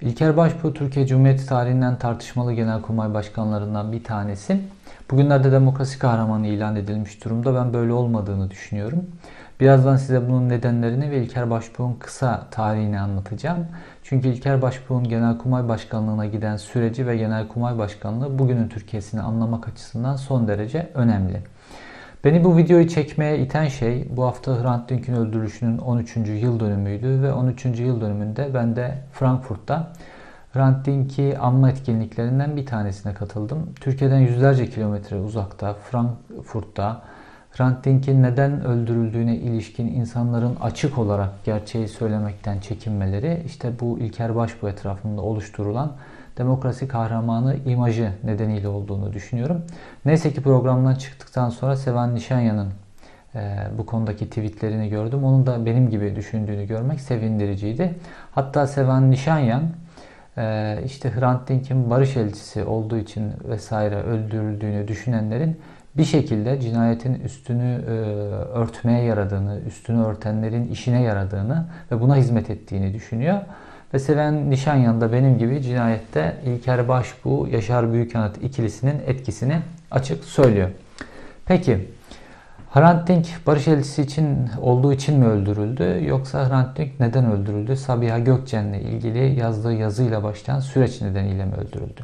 İlker Başbuğ Türkiye Cumhuriyeti tarihinden tartışmalı genelkurmay başkanlarından bir tanesi. Bugünlerde demokrasi kahramanı ilan edilmiş durumda. Ben böyle olmadığını düşünüyorum. Birazdan size bunun nedenlerini ve İlker Başbuğ'un kısa tarihini anlatacağım. Çünkü İlker Başbuğ'un Genelkurmay Başkanlığı'na giden süreci ve Genelkurmay Başkanlığı bugünün Türkiye'sini anlamak açısından son derece önemli. Beni bu videoyu çekmeye iten şey bu hafta Hrant Dink'in öldürülüşünün 13. yıl dönümüydü ve 13. yıl dönümünde ben de Frankfurt'ta Hrant Dink'i anma etkinliklerinden bir tanesine katıldım. Türkiye'den yüzlerce kilometre uzakta Frankfurt'ta Hrant Dink'in neden öldürüldüğüne ilişkin insanların açık olarak gerçeği söylemekten çekinmeleri işte bu İlker Başbuğ etrafında oluşturulan demokrasi kahramanı imajı nedeniyle olduğunu düşünüyorum. Neyse ki programdan çıktıktan sonra Sevan Nişanyan'ın e, bu konudaki tweetlerini gördüm. Onun da benim gibi düşündüğünü görmek sevindiriciydi. Hatta Sevan Nişanyan e, işte Hrant Dink'in barış elçisi olduğu için vesaire öldürüldüğünü düşünenlerin bir şekilde cinayetin üstünü e, örtmeye yaradığını, üstünü örtenlerin işine yaradığını ve buna hizmet ettiğini düşünüyor. Ve Seven Nişanyan da benim gibi cinayette İlker Başbuğ, Yaşar Büyükanıt ikilisinin etkisini açık söylüyor. Peki Hrant Dink barış elçisi için olduğu için mi öldürüldü yoksa Hrant Dink neden öldürüldü? Sabiha Gökçen'le ilgili yazdığı yazıyla başlayan süreç nedeniyle mi öldürüldü?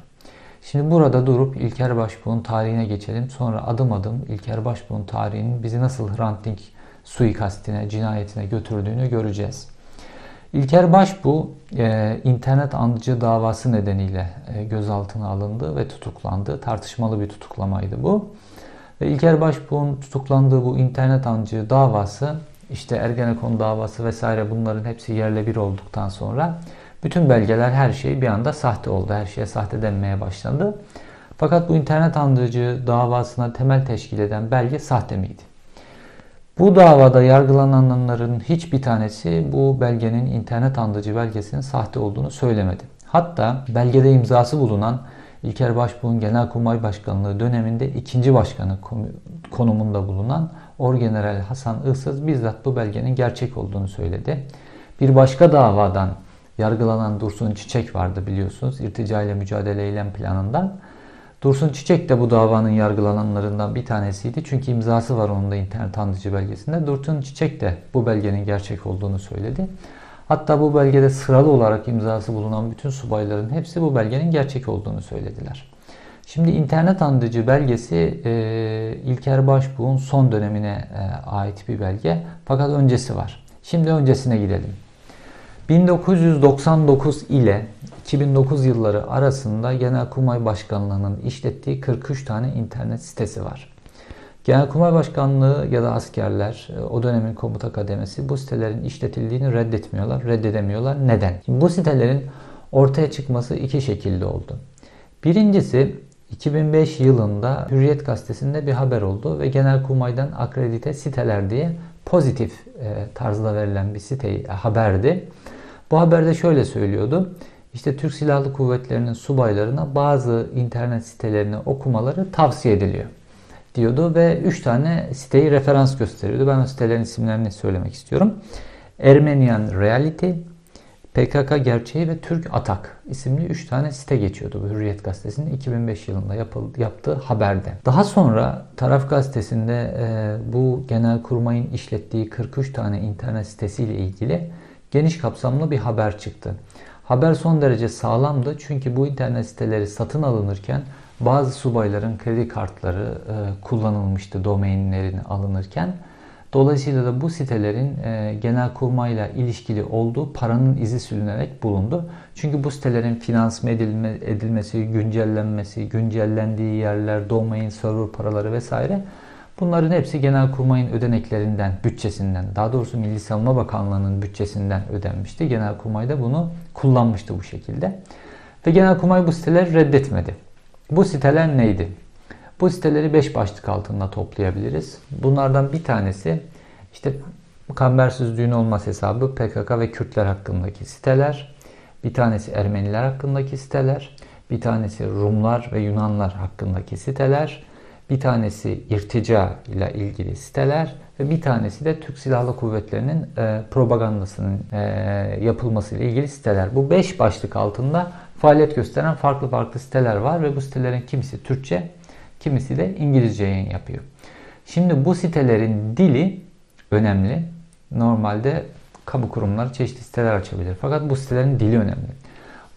Şimdi burada durup İlker Başbuğ'un tarihine geçelim. Sonra adım adım İlker Başbuğ'un tarihinin bizi nasıl Hrant Dink suikastine, cinayetine götürdüğünü göreceğiz. İlker Başbuğ e, internet andıcı davası nedeniyle e, gözaltına alındı ve tutuklandı. Tartışmalı bir tutuklamaydı bu. Ve İlker Başbuğ'un tutuklandığı bu internet andıcı davası işte Ergenekon davası vesaire bunların hepsi yerle bir olduktan sonra bütün belgeler her şey bir anda sahte oldu. Her şeye sahte denmeye başlandı. Fakat bu internet andıcı davasına temel teşkil eden belge sahte miydi? Bu davada yargılananların hiçbir tanesi bu belgenin internet andıcı belgesinin sahte olduğunu söylemedi. Hatta belgede imzası bulunan İlker Başbuğ'un Genelkurmay Başkanlığı döneminde ikinci başkanı konumunda bulunan Orgeneral Hasan Ihsız bizzat bu belgenin gerçek olduğunu söyledi. Bir başka davadan yargılanan Dursun Çiçek vardı biliyorsunuz. İrtica ile mücadele eylem planından. Dursun Çiçek de bu davanın yargılananlarından bir tanesiydi. Çünkü imzası var onun da internet andıcı belgesinde. Dursun Çiçek de bu belgenin gerçek olduğunu söyledi. Hatta bu belgede sıralı olarak imzası bulunan bütün subayların hepsi bu belgenin gerçek olduğunu söylediler. Şimdi internet andıcı belgesi e, İlker Başbuğ'un son dönemine e, ait bir belge. Fakat öncesi var. Şimdi öncesine gidelim. 1999 ile 2009 yılları arasında Genelkurmay Başkanlığı'nın işlettiği 43 tane internet sitesi var. Genelkurmay Başkanlığı ya da askerler, e, o dönemin komuta kademesi bu sitelerin işletildiğini reddetmiyorlar, reddedemiyorlar. Neden? Şimdi bu sitelerin ortaya çıkması iki şekilde oldu. Birincisi 2005 yılında Hürriyet gazetesinde bir haber oldu ve Genelkurmay'dan akredite siteler diye pozitif e, tarzda verilen bir site haberdi. Bu haberde şöyle söylüyordu. İşte Türk Silahlı Kuvvetleri'nin subaylarına bazı internet sitelerini okumaları tavsiye ediliyor diyordu ve 3 tane siteyi referans gösteriyordu. Ben o sitelerin isimlerini söylemek istiyorum. Ermenian Reality, PKK Gerçeği ve Türk Atak isimli 3 tane site geçiyordu bu Hürriyet Gazetesi'nin 2005 yılında yapıldı, yaptığı haberde. Daha sonra Taraf Gazetesi'nde e, bu Genelkurmay'ın işlettiği 43 tane internet sitesiyle ilgili geniş kapsamlı bir haber çıktı. Haber son derece sağlamdı çünkü bu internet siteleri satın alınırken bazı subayların kredi kartları e, kullanılmıştı domainlerini alınırken. Dolayısıyla da bu sitelerin e, genel kurmayla ilişkili olduğu paranın izi sürünerek bulundu. Çünkü bu sitelerin finansme edilme, edilmesi, güncellenmesi, güncellendiği yerler, domain, server paraları vesaire Bunların hepsi Genelkurmay'ın ödeneklerinden, bütçesinden, daha doğrusu Milli Savunma Bakanlığı'nın bütçesinden ödenmişti. Genelkurmay da bunu kullanmıştı bu şekilde. Ve Genelkurmay bu siteleri reddetmedi. Bu siteler neydi? Bu siteleri 5 başlık altında toplayabiliriz. Bunlardan bir tanesi işte kambersiz düğün olmaz hesabı PKK ve Kürtler hakkındaki siteler. Bir tanesi Ermeniler hakkındaki siteler. Bir tanesi Rumlar ve Yunanlar hakkındaki siteler. Bir tanesi irtica ile ilgili siteler ve bir tanesi de Türk Silahlı Kuvvetleri'nin e, propagandasının e, yapılması ile ilgili siteler. Bu 5 başlık altında faaliyet gösteren farklı farklı siteler var ve bu sitelerin kimisi Türkçe, kimisi de İngilizce yayın yapıyor. Şimdi bu sitelerin dili önemli. Normalde kamu kurumları çeşitli siteler açabilir. Fakat bu sitelerin dili önemli.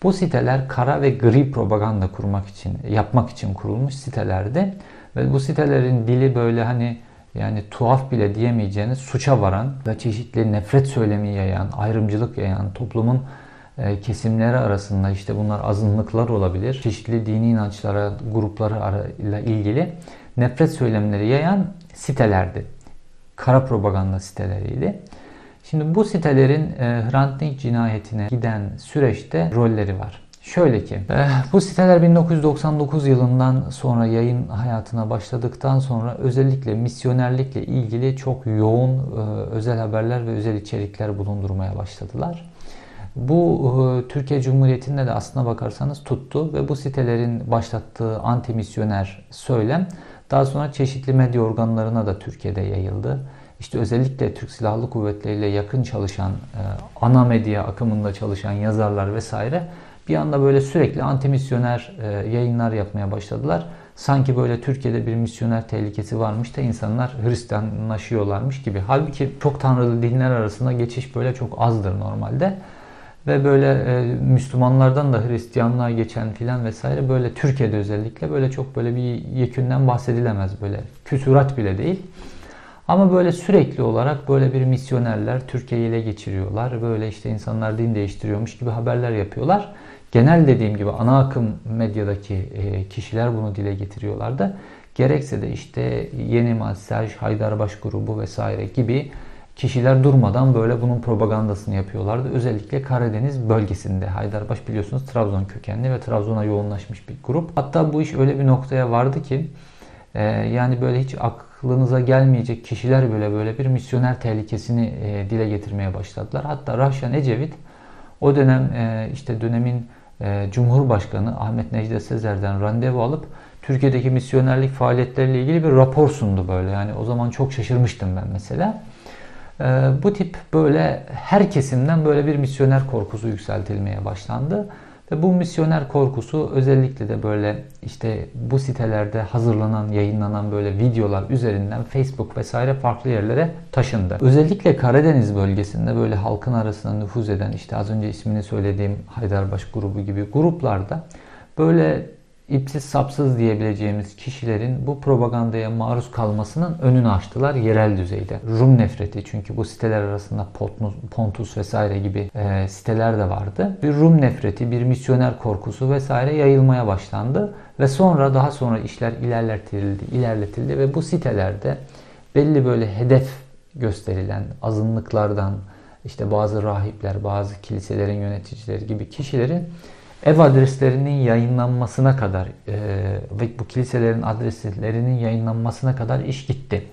Bu siteler kara ve gri propaganda kurmak için, yapmak için kurulmuş sitelerde ve bu sitelerin dili böyle hani yani tuhaf bile diyemeyeceğiniz suça varan ve çeşitli nefret söylemi yayan, ayrımcılık yayan, toplumun e, kesimleri arasında işte bunlar azınlıklar olabilir. Çeşitli dini inançlara, grupları ile ilgili nefret söylemleri yayan sitelerdi. Kara propaganda siteleriydi. Şimdi bu sitelerin e, Hrant Dink cinayetine giden süreçte rolleri var. Şöyle ki, e, bu siteler 1999 yılından sonra yayın hayatına başladıktan sonra özellikle misyonerlikle ilgili çok yoğun e, özel haberler ve özel içerikler bulundurmaya başladılar. Bu e, Türkiye Cumhuriyeti'nde de aslına bakarsanız tuttu ve bu sitelerin başlattığı anti misyoner söylem daha sonra çeşitli medya organlarına da Türkiye'de yayıldı. İşte özellikle Türk Silahlı Kuvvetleri ile yakın çalışan, ana medya akımında çalışan yazarlar vesaire bir anda böyle sürekli antimisyoner e, yayınlar yapmaya başladılar. Sanki böyle Türkiye'de bir misyoner tehlikesi varmış da insanlar Hristiyanlaşıyorlarmış gibi. Halbuki çok tanrılı dinler arasında geçiş böyle çok azdır normalde. Ve böyle e, Müslümanlardan da Hristiyanlığa geçen filan vesaire böyle Türkiye'de özellikle böyle çok böyle bir yekünden bahsedilemez böyle. Küsurat bile değil. Ama böyle sürekli olarak böyle bir misyonerler Türkiye'yi ele geçiriyorlar. Böyle işte insanlar din değiştiriyormuş gibi haberler yapıyorlar. Genel dediğim gibi ana akım medyadaki e, kişiler bunu dile getiriyorlardı. Gerekse de işte Yeni Masaj, Haydarbaş grubu vesaire gibi kişiler durmadan böyle bunun propagandasını yapıyorlardı. Özellikle Karadeniz bölgesinde. Haydarbaş biliyorsunuz Trabzon kökenli ve Trabzon'a yoğunlaşmış bir grup. Hatta bu iş öyle bir noktaya vardı ki e, yani böyle hiç aklınıza gelmeyecek kişiler böyle böyle bir misyoner tehlikesini e, dile getirmeye başladılar. Hatta Rahşan Ecevit o dönem işte dönemin e, Cumhurbaşkanı Ahmet Necdet Sezer'den randevu alıp Türkiye'deki misyonerlik faaliyetleriyle ilgili bir rapor sundu böyle. Yani o zaman çok şaşırmıştım ben mesela. E, bu tip böyle her kesimden böyle bir misyoner korkusu yükseltilmeye başlandı. Ve bu misyoner korkusu özellikle de böyle işte bu sitelerde hazırlanan, yayınlanan böyle videolar üzerinden Facebook vesaire farklı yerlere taşındı. Özellikle Karadeniz bölgesinde böyle halkın arasında nüfuz eden işte az önce ismini söylediğim Haydarbaş grubu gibi gruplarda böyle ipsiz sapsız diyebileceğimiz kişilerin bu propagandaya maruz kalmasının önünü açtılar yerel düzeyde. Rum nefreti çünkü bu siteler arasında Pontus vesaire gibi e, siteler de vardı. Bir Rum nefreti, bir misyoner korkusu vesaire yayılmaya başlandı ve sonra daha sonra işler ilerletildi, ilerletildi ve bu sitelerde belli böyle hedef gösterilen azınlıklardan işte bazı rahipler, bazı kiliselerin yöneticileri gibi kişilerin ev adreslerinin yayınlanmasına kadar e, ve bu kiliselerin adreslerinin yayınlanmasına kadar iş gitti.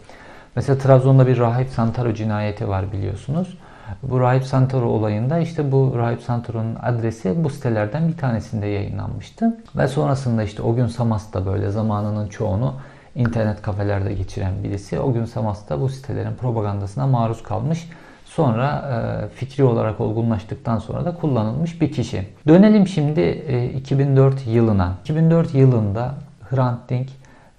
Mesela Trabzon'da bir Rahip Santaro cinayeti var biliyorsunuz. Bu Rahip Santaro olayında işte bu Rahip Santaro'nun adresi bu sitelerden bir tanesinde yayınlanmıştı. Ve sonrasında işte o gün Samas da böyle zamanının çoğunu internet kafelerde geçiren birisi. O gün Samas da bu sitelerin propagandasına maruz kalmış sonra e, fikri olarak olgunlaştıktan sonra da kullanılmış bir kişi. Dönelim şimdi 2004 e, yılına. 2004 yılında Hrant Dink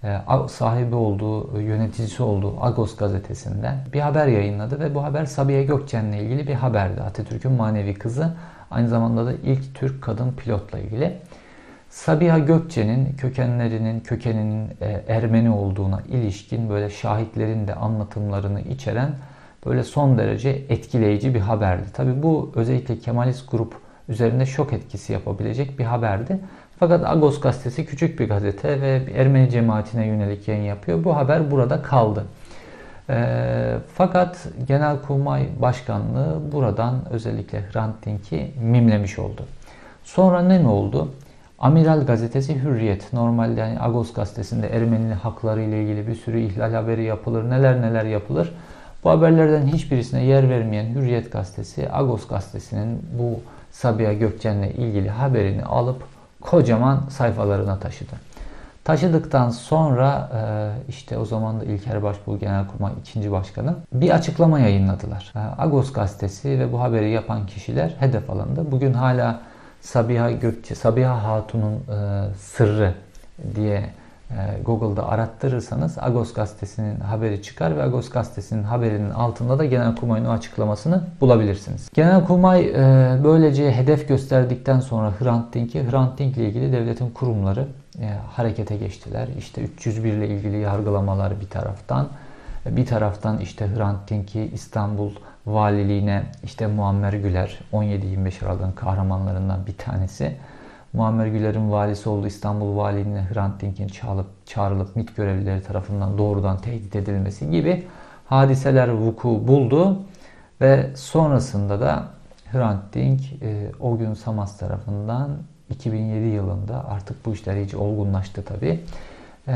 e, sahibi olduğu, yöneticisi olduğu Agos gazetesinden bir haber yayınladı ve bu haber Sabiha Gökçen'le ilgili bir haberdi. Atatürk'ün manevi kızı. Aynı zamanda da ilk Türk kadın pilotla ilgili. Sabiha Gökçe'nin kökenlerinin, kökeninin Ermeni olduğuna ilişkin böyle şahitlerin de anlatımlarını içeren böyle son derece etkileyici bir haberdi. Tabi bu özellikle Kemalist grup üzerinde şok etkisi yapabilecek bir haberdi. Fakat Agos gazetesi küçük bir gazete ve Ermeni cemaatine yönelik yayın yapıyor. Bu haber burada kaldı. E, fakat Genelkurmay Başkanlığı buradan özellikle Hrant Dink'i mimlemiş oldu. Sonra ne oldu? Amiral gazetesi Hürriyet. Normalde yani Agos gazetesinde Ermeni hakları ile ilgili bir sürü ihlal haberi yapılır. Neler neler yapılır. Bu haberlerden hiçbirisine yer vermeyen Hürriyet gazetesi, Agos gazetesinin bu Sabiha Gökçen'le ilgili haberini alıp kocaman sayfalarına taşıdı. Taşıdıktan sonra e, işte o zaman da İlker Başbuğ Genelkurmay 2. Başkanı bir açıklama yayınladılar. E, Agos gazetesi ve bu haberi yapan kişiler hedef alındı. Bugün hala Sabiha Gökçe, Sabiha Hatun'un e, sırrı diye Google'da arattırırsanız Agos gazetesinin haberi çıkar ve Agos gazetesinin haberinin altında da Genelkurmay'ın o açıklamasını bulabilirsiniz. Genelkurmay böylece hedef gösterdikten sonra Hrant Dink'i, Hrant Dink ile ilgili devletin kurumları e, harekete geçtiler. İşte 301 ile ilgili yargılamalar bir taraftan, e, bir taraftan işte Hrant Dink'i İstanbul valiliğine işte Muammer Güler 17-25 Aralık'ın kahramanlarından bir tanesi. Muammer Güler'in valisi olduğu İstanbul valiliğine Hrant Dink'in çağrılıp, çağrılıp MİT görevlileri tarafından doğrudan tehdit edilmesi gibi hadiseler vuku buldu ve sonrasında da Hrant Dink e, o gün Samas tarafından 2007 yılında artık bu işler iyice olgunlaştı tabi. E,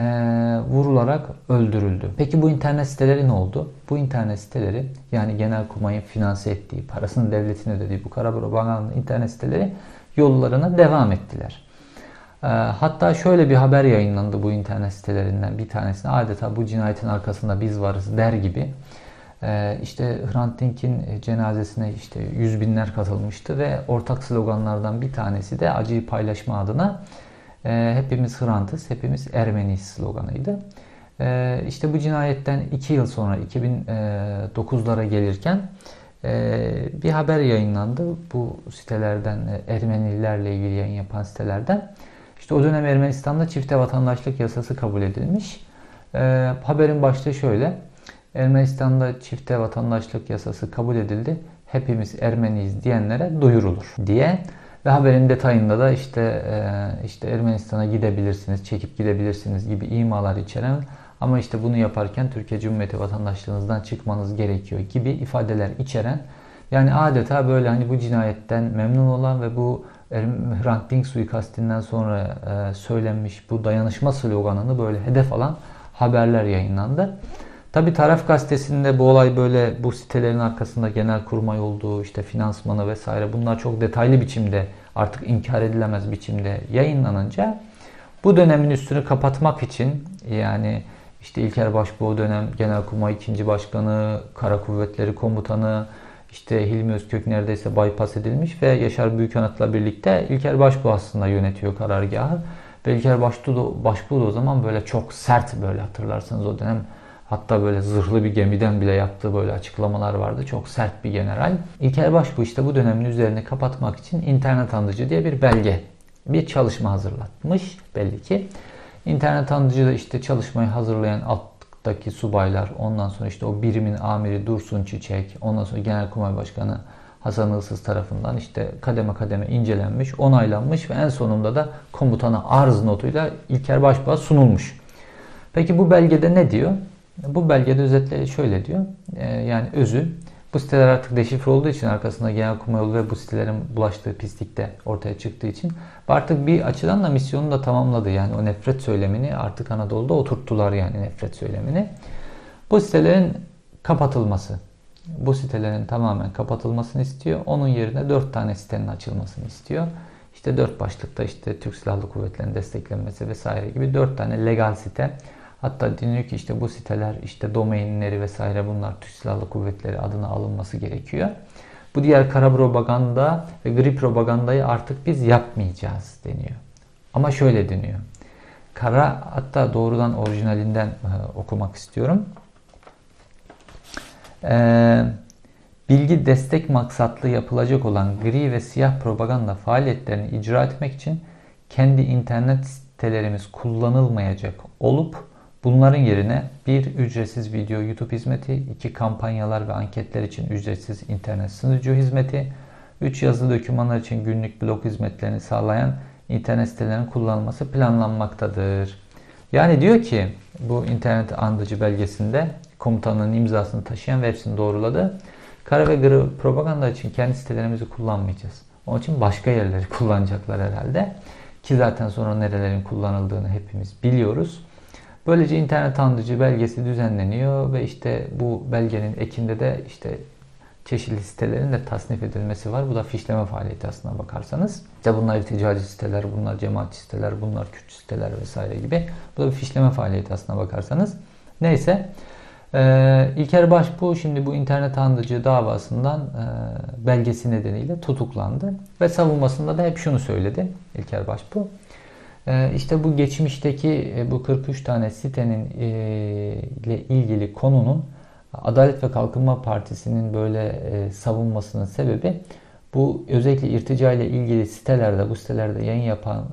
vurularak öldürüldü. Peki bu internet siteleri ne oldu? Bu internet siteleri yani Genelkurmay'ın finanse ettiği, parasını devletin ödediği bu kara propaganda internet siteleri yollarına devam ettiler. E, hatta şöyle bir haber yayınlandı bu internet sitelerinden bir tanesine adeta bu cinayetin arkasında biz varız der gibi ee, işte Hrant Dink'in e, cenazesine işte yüz binler katılmıştı ve ortak sloganlardan bir tanesi de acıyı paylaşma adına e, hepimiz Hrant'ız, hepimiz Ermeniyiz sloganıydı. Ee, işte bu cinayetten iki yıl sonra 2009'lara gelirken e, bir haber yayınlandı bu sitelerden Ermenilerle ilgili yayın yapan sitelerden. İşte o dönem Ermenistan'da çifte vatandaşlık yasası kabul edilmiş. Ee, haberin başlığı şöyle. Ermenistan'da çifte vatandaşlık yasası kabul edildi. Hepimiz Ermeniyiz diyenlere duyurulur diye ve haberin detayında da işte e, işte Ermenistan'a gidebilirsiniz, çekip gidebilirsiniz gibi imalar içeren ama işte bunu yaparken Türkiye Cumhuriyeti vatandaşlığınızdan çıkmanız gerekiyor gibi ifadeler içeren yani adeta böyle hani bu cinayetten memnun olan ve bu Hrant Dink suikastinden sonra e, söylenmiş bu dayanışma sloganını böyle hedef alan haberler yayınlandı. Tabi Taraf Gazetesi'nde bu olay böyle bu sitelerin arkasında genel kurmay olduğu işte finansmanı vesaire bunlar çok detaylı biçimde artık inkar edilemez biçimde yayınlanınca bu dönemin üstünü kapatmak için yani işte İlker Başbuğ dönem Genelkurmay 2. Başkanı, Kara Kuvvetleri Komutanı, işte Hilmi Özkök neredeyse bypass edilmiş ve Yaşar Büyükanıt'la birlikte İlker Başbuğ aslında yönetiyor karargahı. Ve İlker Başbuğ, Başbuğ da o zaman böyle çok sert böyle hatırlarsınız o dönem Hatta böyle zırhlı bir gemiden bile yaptığı böyle açıklamalar vardı. Çok sert bir general. İlker Başbuğ işte bu dönemin üzerini kapatmak için internet andıcı diye bir belge, bir çalışma hazırlatmış belli ki. İnternet andıcı da işte çalışmayı hazırlayan alttaki subaylar, ondan sonra işte o birimin amiri Dursun Çiçek, ondan sonra Genelkurmay Başkanı Hasan Ilsız tarafından işte kademe kademe incelenmiş, onaylanmış ve en sonunda da komutana arz notuyla İlker Başbuğ'a sunulmuş. Peki bu belgede ne diyor? Bu belgede özetle şöyle diyor. E, yani özü bu siteler artık deşifre olduğu için arkasında genelkurmay yolu ve bu sitelerin bulaştığı pislikte ortaya çıktığı için artık bir açıdan da misyonu da tamamladı. Yani o nefret söylemini artık Anadolu'da oturttular yani nefret söylemini. Bu sitelerin kapatılması. Bu sitelerin tamamen kapatılmasını istiyor. Onun yerine dört tane sitenin açılmasını istiyor. İşte dört başlıkta işte Türk Silahlı Kuvvetleri'nin desteklenmesi vesaire gibi dört tane legal site Hatta deniyor ki işte bu siteler işte domainleri vesaire bunlar Türk Silahlı Kuvvetleri adına alınması gerekiyor. Bu diğer kara propaganda ve gri propagandayı artık biz yapmayacağız deniyor. Ama şöyle deniyor. Kara hatta doğrudan orijinalinden e, okumak istiyorum. Ee, bilgi destek maksatlı yapılacak olan gri ve siyah propaganda faaliyetlerini icra etmek için kendi internet sitelerimiz kullanılmayacak olup Bunların yerine bir ücretsiz video YouTube hizmeti, iki kampanyalar ve anketler için ücretsiz internet sunucu hizmeti, üç yazılı dokümanlar için günlük blog hizmetlerini sağlayan internet sitelerinin kullanılması planlanmaktadır. Yani diyor ki bu internet andıcı belgesinde komutanın imzasını taşıyan ve hepsini doğruladı. Kara ve gri propaganda için kendi sitelerimizi kullanmayacağız. Onun için başka yerleri kullanacaklar herhalde. Ki zaten sonra nerelerin kullanıldığını hepimiz biliyoruz. Böylece internet andıcı belgesi düzenleniyor ve işte bu belgenin ekinde de işte çeşitli sitelerin de tasnif edilmesi var. Bu da fişleme faaliyeti aslına bakarsanız. İşte bunlar irticacı siteler, bunlar cemaatçi siteler, bunlar Kürt siteler vesaire gibi. Bu da bir fişleme faaliyeti aslına bakarsanız. Neyse. Ee, İlker Başbuğ şimdi bu internet andıcı davasından e, belgesi nedeniyle tutuklandı. Ve savunmasında da hep şunu söyledi İlker Başbuğ. E, işte bu geçmişteki e, bu 43 tane sitenin e, ile ilgili konunun Adalet ve Kalkınma Partisi'nin böyle e, savunmasının sebebi bu özellikle irtica ile ilgili sitelerde, bu sitelerde yayın yapan,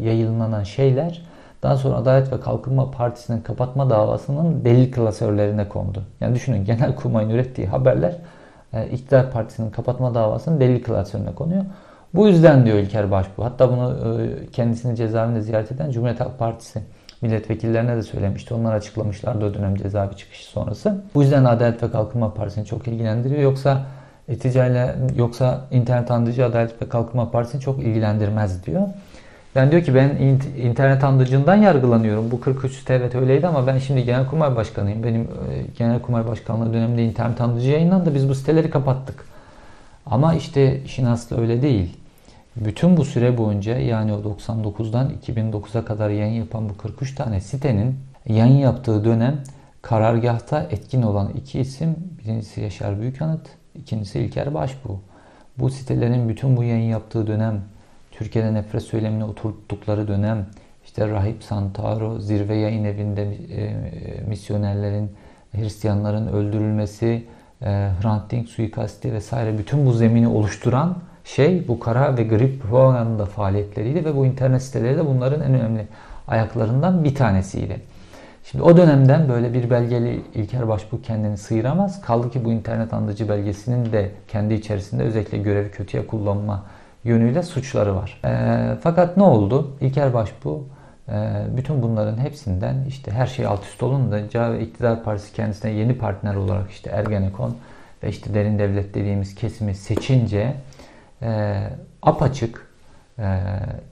yayınlanan şeyler daha sonra Adalet ve Kalkınma Partisi'nin kapatma davasının delil klasörlerine kondu. Yani düşünün genel kurmayın ürettiği haberler İktidar Partisi'nin kapatma davasının delil klasörüne konuyor. Bu yüzden diyor İlker Başbuğ. Hatta bunu e, kendisini cezaevinde ziyaret eden Cumhuriyet Halk Partisi milletvekillerine de söylemişti. Onlar açıklamışlardı o dönem cezaevi çıkışı sonrası. Bu yüzden Adalet ve Kalkınma Partisi'ni çok ilgilendiriyor. Yoksa eticayla yoksa internet andıcı Adalet ve Kalkınma Partisi'ni çok ilgilendirmez diyor. Yani diyor ki ben internet andıcından yargılanıyorum. Bu 43 evet öyleydi ama ben şimdi Genelkurmay Başkanıyım. Benim e, Genelkurmay Başkanlığı döneminde internet andıcı yayınlandı. Biz bu siteleri kapattık. Ama işte işin aslı öyle değil. Bütün bu süre boyunca yani o 99'dan 2009'a kadar yayın yapan bu 43 tane sitenin yayın yaptığı dönem karargahta etkin olan iki isim. Birincisi Yaşar Büyükanıt, ikincisi İlker Başbuğ. Bu sitelerin bütün bu yayın yaptığı dönem, Türkiye'de nefret söylemini oturttukları dönem, işte Rahip Santaro, Zirve Yayın Evi'nde e, misyonerlerin, Hristiyanların öldürülmesi, e, Hrant Dink suikasti vesaire bütün bu zemini oluşturan şey bu kara ve grip propaganda faaliyetleriydi ve bu internet siteleri de bunların en önemli ayaklarından bir tanesiydi. Şimdi o dönemden böyle bir belgeli İlker Başbuğ kendini sıyıramaz. Kaldı ki bu internet andıcı belgesinin de kendi içerisinde özellikle görevi kötüye kullanma yönüyle suçları var. E, fakat ne oldu? İlker Başbuğ e, bütün bunların hepsinden işte her şey alt üst olunca ve iktidar partisi kendisine yeni partner olarak işte Ergenekon ve işte derin devlet dediğimiz kesimi seçince e, apaçık e,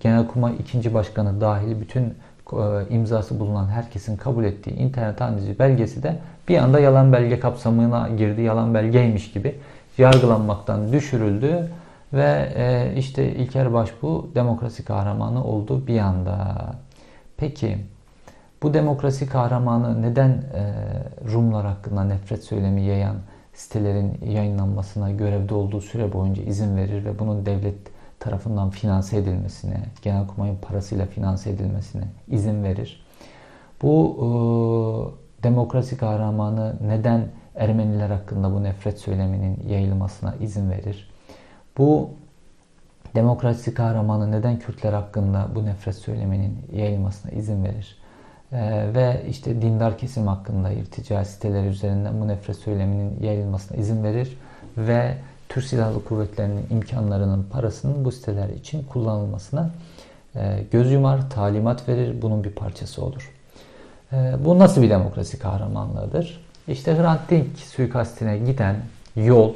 Genelkurmay ikinci başkanı dahil bütün e, imzası bulunan herkesin kabul ettiği internet analizi belgesi de bir anda yalan belge kapsamına girdi. Yalan belgeymiş gibi yargılanmaktan düşürüldü ve e, işte İlker Başbuğ demokrasi kahramanı oldu bir anda. Peki bu demokrasi kahramanı neden e, Rumlar hakkında nefret söylemi yayan sitelerin yayınlanmasına görevde olduğu süre boyunca izin verir ve bunun devlet tarafından finanse edilmesine, Genelkurmay'ın parasıyla finanse edilmesine izin verir. Bu e, demokrasi kahramanı neden Ermeniler hakkında bu nefret söyleminin yayılmasına izin verir? Bu demokrasi kahramanı neden Kürtler hakkında bu nefret söyleminin yayılmasına izin verir? Ee, ve işte dindar kesim hakkında irtica siteleri üzerinden bu nefret söyleminin yayılmasına izin verir ve Türk Silahlı Kuvvetleri'nin imkanlarının parasının bu siteler için kullanılmasına e, göz yumar, talimat verir, bunun bir parçası olur. E, bu nasıl bir demokrasi kahramanlığıdır? İşte Hrant Dink suikastine giden yol,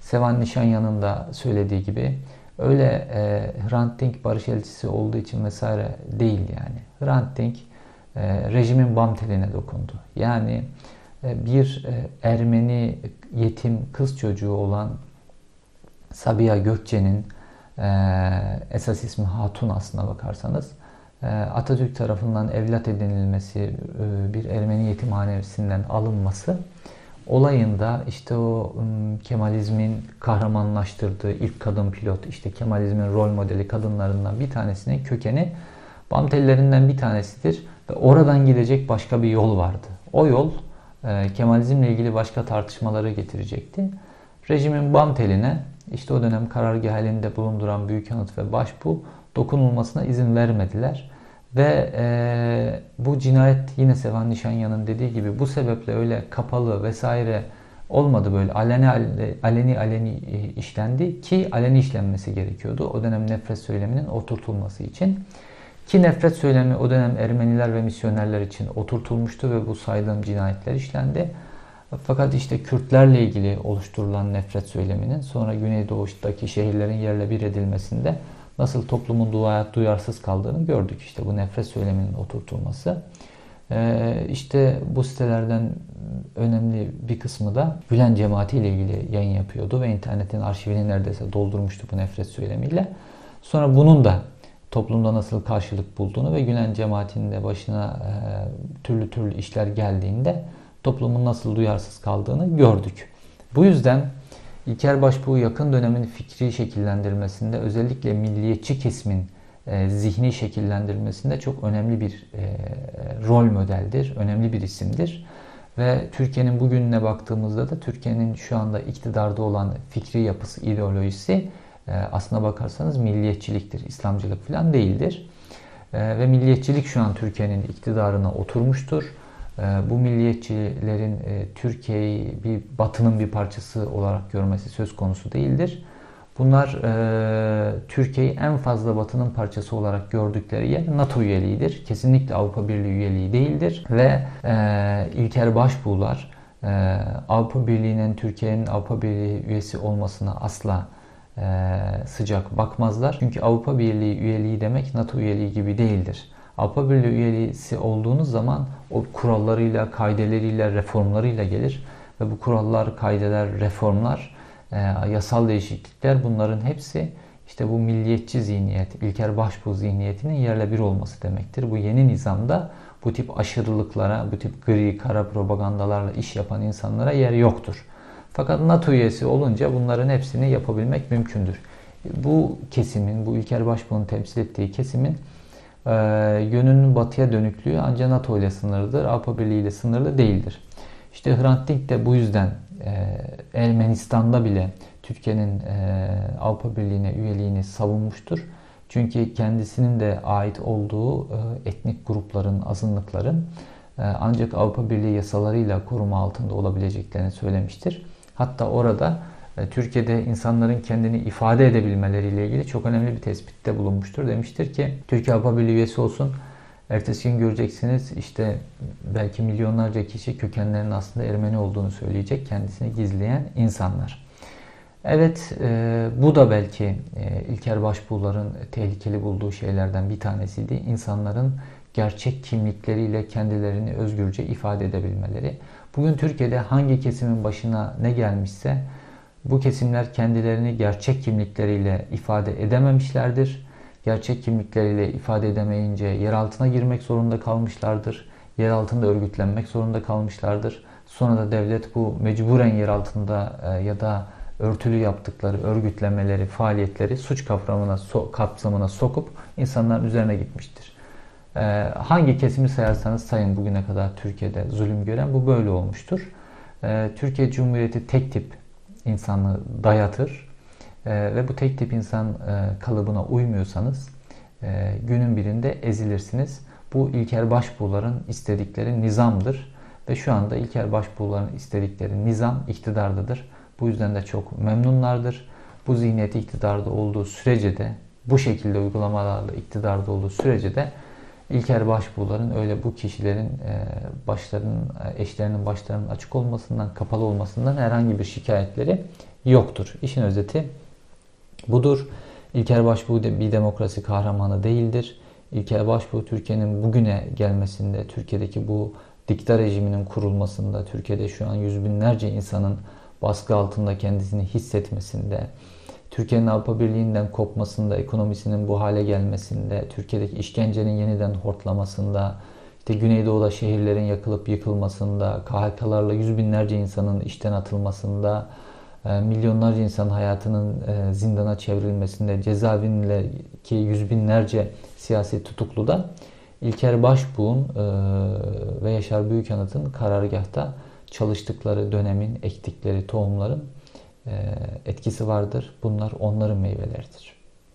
Sevan Nişanyan'ın da söylediği gibi öyle e, Hrant Dink barış elçisi olduğu için vesaire değil yani. Hrant Dink e, rejimin bam teline dokundu. Yani e, bir e, Ermeni yetim kız çocuğu olan Sabiha Gökçe'nin esas ismi Hatun aslına bakarsanız Atatürk tarafından evlat edinilmesi, bir Ermeni yetimhanesinden alınması olayında işte o Kemalizmin kahramanlaştırdığı ilk kadın pilot, işte Kemalizmin rol modeli kadınlarından bir tanesinin kökeni Bam tellerinden bir tanesidir. Oradan gidecek başka bir yol vardı. O yol e, Kemalizmle ilgili başka tartışmaları getirecekti. Rejimin bam teline işte o dönem karargah halinde bulunduran Büyükanıt ve Başbuğ dokunulmasına izin vermediler. Ve e, bu cinayet yine Sevan Nişanyan'ın dediği gibi bu sebeple öyle kapalı vesaire olmadı böyle aleni aleni aleni e, işlendi ki aleni işlenmesi gerekiyordu. O dönem nefret söyleminin oturtulması için. Ki nefret söylemi o dönem Ermeniler ve misyonerler için oturtulmuştu ve bu saydığım cinayetler işlendi. Fakat işte Kürtlerle ilgili oluşturulan nefret söyleminin sonra Güneydoğu'daki şehirlerin yerle bir edilmesinde nasıl toplumun duaya duyarsız kaldığını gördük. İşte bu nefret söyleminin oturtulması Ee, işte bu sitelerden önemli bir kısmı da Gülen cemaati ile ilgili yayın yapıyordu ve internetin arşivini neredeyse doldurmuştu bu nefret söylemiyle. Sonra bunun da toplumda nasıl karşılık bulduğunu ve Gülen cemaatinin de başına e, türlü türlü işler geldiğinde toplumun nasıl duyarsız kaldığını gördük. Bu yüzden İlker Başbuğ yakın dönemin fikri şekillendirmesinde özellikle milliyetçi kesimin e, zihni şekillendirmesinde çok önemli bir e, rol modeldir, önemli bir isimdir. Ve Türkiye'nin bugününe baktığımızda da Türkiye'nin şu anda iktidarda olan fikri yapısı, ideolojisi e, aslına bakarsanız milliyetçiliktir, İslamcılık falan değildir. E, ve milliyetçilik şu an Türkiye'nin iktidarına oturmuştur. E, bu milliyetçilerin e, Türkiye'yi bir batının bir parçası olarak görmesi söz konusu değildir. Bunlar e, Türkiye'yi en fazla Batı'nın parçası olarak gördükleri yer NATO üyeliğidir. Kesinlikle Avrupa Birliği üyeliği değildir. Ve e, İlker Başbuğlar e, Avrupa Birliği'nin Türkiye'nin Avrupa Birliği üyesi olmasına asla sıcak bakmazlar. Çünkü Avrupa Birliği üyeliği demek NATO üyeliği gibi değildir. Avrupa Birliği üyeliği olduğunuz zaman o kurallarıyla, kaideleriyle, reformlarıyla gelir. Ve bu kurallar, kaideler, reformlar e, yasal değişiklikler bunların hepsi işte bu milliyetçi zihniyet, İlker Başbuğ zihniyetinin yerle bir olması demektir. Bu yeni nizamda bu tip aşırılıklara, bu tip gri, kara propagandalarla iş yapan insanlara yer yoktur. Fakat NATO üyesi olunca bunların hepsini yapabilmek mümkündür. Bu kesimin, bu İlker Başbuğ'un temsil ettiği kesimin e, yönünün batıya dönüklüğü ancak NATO ile sınırlıdır, Avrupa Birliği ile sınırlı değildir. İşte Hrant Dink de bu yüzden e, Ermenistan'da bile Türkiye'nin e, Avrupa Birliği'ne üyeliğini savunmuştur. Çünkü kendisinin de ait olduğu e, etnik grupların, azınlıkların ancak Avrupa Birliği yasalarıyla koruma altında olabileceklerini söylemiştir. Hatta orada Türkiye'de insanların kendini ifade edebilmeleriyle ilgili çok önemli bir tespitte bulunmuştur. Demiştir ki Türkiye Avrupa Birliği üyesi olsun Ertesi gün göreceksiniz işte belki milyonlarca kişi kökenlerinin aslında Ermeni olduğunu söyleyecek kendisini gizleyen insanlar. Evet e, bu da belki e, İlker Başbuğlar'ın tehlikeli bulduğu şeylerden bir tanesiydi. İnsanların gerçek kimlikleriyle kendilerini özgürce ifade edebilmeleri. Bugün Türkiye'de hangi kesimin başına ne gelmişse bu kesimler kendilerini gerçek kimlikleriyle ifade edememişlerdir gerçek kimlikleriyle ifade edemeyince yer altına girmek zorunda kalmışlardır. Yer altında örgütlenmek zorunda kalmışlardır. Sonra da devlet bu mecburen yer altında e, ya da örtülü yaptıkları örgütlemeleri, faaliyetleri suç kapsamına, so, kapsamına sokup insanların üzerine gitmiştir. Ee, hangi kesimi sayarsanız sayın bugüne kadar Türkiye'de zulüm gören bu böyle olmuştur. Ee, Türkiye Cumhuriyeti tek tip insanı dayatır e, ve bu tek tip insan e, kalıbına uymuyorsanız e, günün birinde ezilirsiniz. Bu İlker Başbuğlar'ın istedikleri nizamdır. Ve şu anda İlker Başbuğlar'ın istedikleri nizam iktidardadır. Bu yüzden de çok memnunlardır. Bu zihniyeti iktidarda olduğu sürece de bu şekilde uygulamalarla iktidarda olduğu sürece de İlker Başbuğlar'ın öyle bu kişilerin başlarının, eşlerinin başlarının açık olmasından, kapalı olmasından herhangi bir şikayetleri yoktur. İşin özeti budur. İlker Başbuğ bir demokrasi kahramanı değildir. İlker Başbuğ Türkiye'nin bugüne gelmesinde, Türkiye'deki bu dikta rejiminin kurulmasında, Türkiye'de şu an yüz binlerce insanın baskı altında kendisini hissetmesinde, Türkiye'nin Avrupa Birliği'nden kopmasında, ekonomisinin bu hale gelmesinde, Türkiye'deki işkencenin yeniden hortlamasında, işte Güneydoğu'da şehirlerin yakılıp yıkılmasında, KHK'larla yüz binlerce insanın işten atılmasında, e, milyonlarca insan hayatının e, zindana çevrilmesinde, cezaevindeki yüz binlerce siyasi tutuklu da İlker Başbuğ'un e, ve Yaşar Büyükanıt'ın karargahta çalıştıkları dönemin ektikleri tohumların etkisi vardır. Bunlar onların meyveleridir.